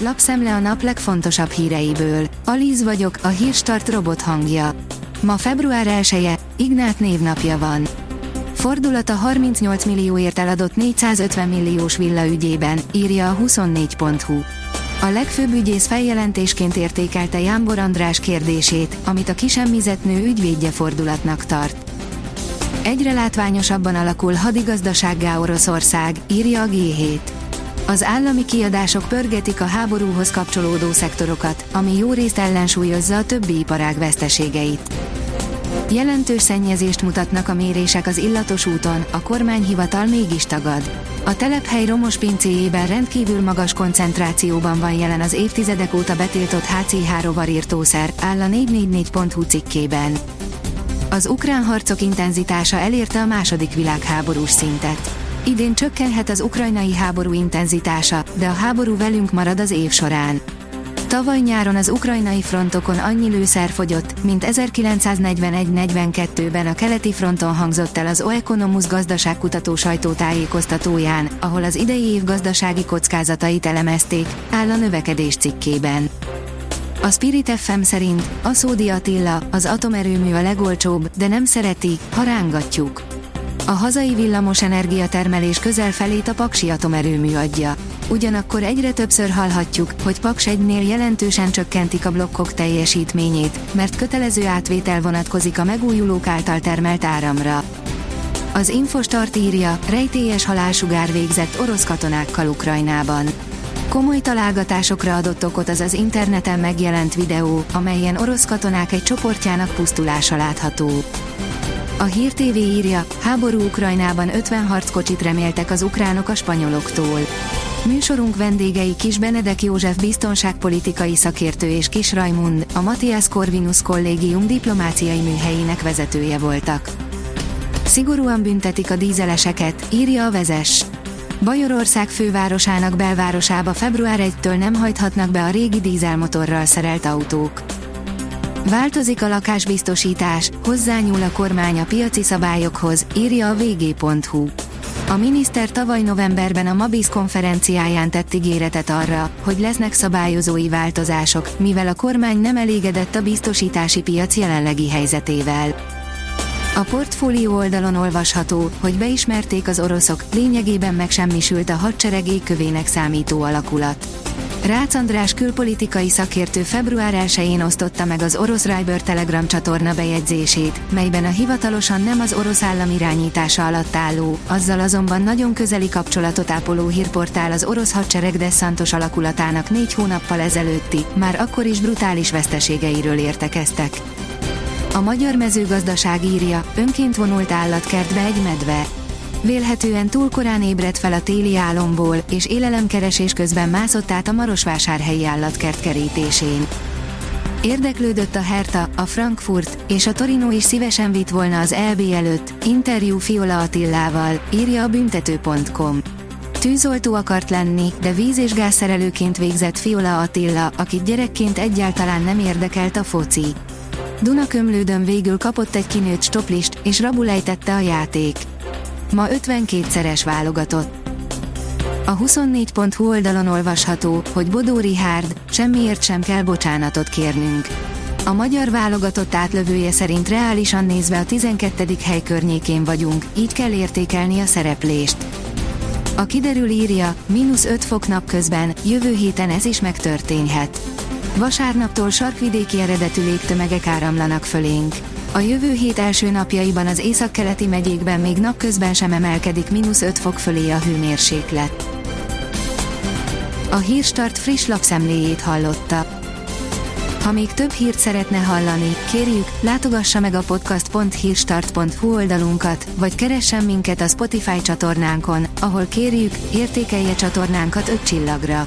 Lapszemle a nap legfontosabb híreiből. Alíz vagyok, a hírstart robot hangja. Ma február 1 -e, Ignát névnapja van. Fordulat a 38 millióért eladott 450 milliós villa ügyében, írja a 24.hu. A legfőbb ügyész feljelentésként értékelte Jámbor András kérdését, amit a kisemmizett nő ügyvédje fordulatnak tart. Egyre látványosabban alakul hadigazdasággá Oroszország, írja a G7. Az állami kiadások pörgetik a háborúhoz kapcsolódó szektorokat, ami jó részt ellensúlyozza a többi iparág veszteségeit. Jelentős szennyezést mutatnak a mérések az illatos úton, a kormányhivatal mégis tagad. A telephely romos pincéjében rendkívül magas koncentrációban van jelen az évtizedek óta betiltott HCH rovarírtószer, áll a 444.hu cikkében. Az ukrán harcok intenzitása elérte a második világháborús szintet. Idén csökkenhet az ukrajnai háború intenzitása, de a háború velünk marad az év során. Tavaly nyáron az ukrajnai frontokon annyi lőszer fogyott, mint 1941-42-ben a keleti fronton hangzott el az Oeconomus gazdaságkutató sajtótájékoztatóján, ahol az idei év gazdasági kockázatait elemezték, áll a növekedés cikkében. A Spirit FM szerint Aszódi Attila, az atomerőmű a legolcsóbb, de nem szereti, ha rángatjuk. A hazai villamos energiatermelés közel felét a Paksi atomerőmű adja. Ugyanakkor egyre többször hallhatjuk, hogy Paks egynél jelentősen csökkentik a blokkok teljesítményét, mert kötelező átvétel vonatkozik a megújulók által termelt áramra. Az Infostart írja, rejtélyes halálsugár végzett orosz katonákkal Ukrajnában. Komoly találgatásokra adott okot az az interneten megjelent videó, amelyen orosz katonák egy csoportjának pusztulása látható. A Hír TV írja, háború Ukrajnában 50 harckocsit reméltek az ukránok a spanyoloktól. Műsorunk vendégei Kis Benedek József biztonságpolitikai szakértő és Kis Rajmund, a Matthias Corvinus kollégium diplomáciai műhelyének vezetője voltak. Szigorúan büntetik a dízeleseket, írja a vezes. Bajorország fővárosának belvárosába február 1-től nem hajthatnak be a régi dízelmotorral szerelt autók. Változik a lakásbiztosítás, hozzányúl a kormány a piaci szabályokhoz, írja a vg.hu. A miniszter tavaly novemberben a Mabis konferenciáján tett ígéretet arra, hogy lesznek szabályozói változások, mivel a kormány nem elégedett a biztosítási piac jelenlegi helyzetével. A portfólió oldalon olvasható, hogy beismerték az oroszok, lényegében megsemmisült a hadsereg égkövének számító alakulat. Rácz András külpolitikai szakértő február 1-én osztotta meg az orosz Riber Telegram csatorna bejegyzését, melyben a hivatalosan nem az orosz állam irányítása alatt álló, azzal azonban nagyon közeli kapcsolatot ápoló hírportál az orosz hadsereg Desszantos alakulatának négy hónappal ezelőtti, már akkor is brutális veszteségeiről értekeztek. A magyar mezőgazdaság írja, önként vonult állatkertbe egy medve. Vélhetően túl korán ébredt fel a téli álomból, és élelemkeresés közben mászott át a Marosvásárhelyi állatkert kerítésén. Érdeklődött a Herta, a Frankfurt, és a Torino is szívesen vitt volna az LB előtt, interjú Fiola Attillával, írja a büntető.com. Tűzoltó akart lenni, de víz- és gázszerelőként végzett Fiola Attila, akit gyerekként egyáltalán nem érdekelt a foci. Dunakömlődön végül kapott egy kinőtt stoplist, és rabulejtette a játék. Ma 52-szeres válogatott. A 24.hu oldalon olvasható, hogy Bodó Rihárd, semmiért sem kell bocsánatot kérnünk. A magyar válogatott átlövője szerint reálisan nézve a 12. hely környékén vagyunk, így kell értékelni a szereplést. A kiderül írja, mínusz 5 fok napközben, jövő héten ez is megtörténhet. Vasárnaptól sarkvidéki eredetű légtömegek áramlanak fölénk. A jövő hét első napjaiban az északkeleti megyékben még napközben sem emelkedik mínusz 5 fok fölé a hőmérséklet. A Hírstart friss lapszemléjét hallotta. Ha még több hírt szeretne hallani, kérjük, látogassa meg a podcast.hírstart.hu oldalunkat, vagy keressen minket a Spotify csatornánkon, ahol kérjük, értékelje csatornánkat 5 csillagra.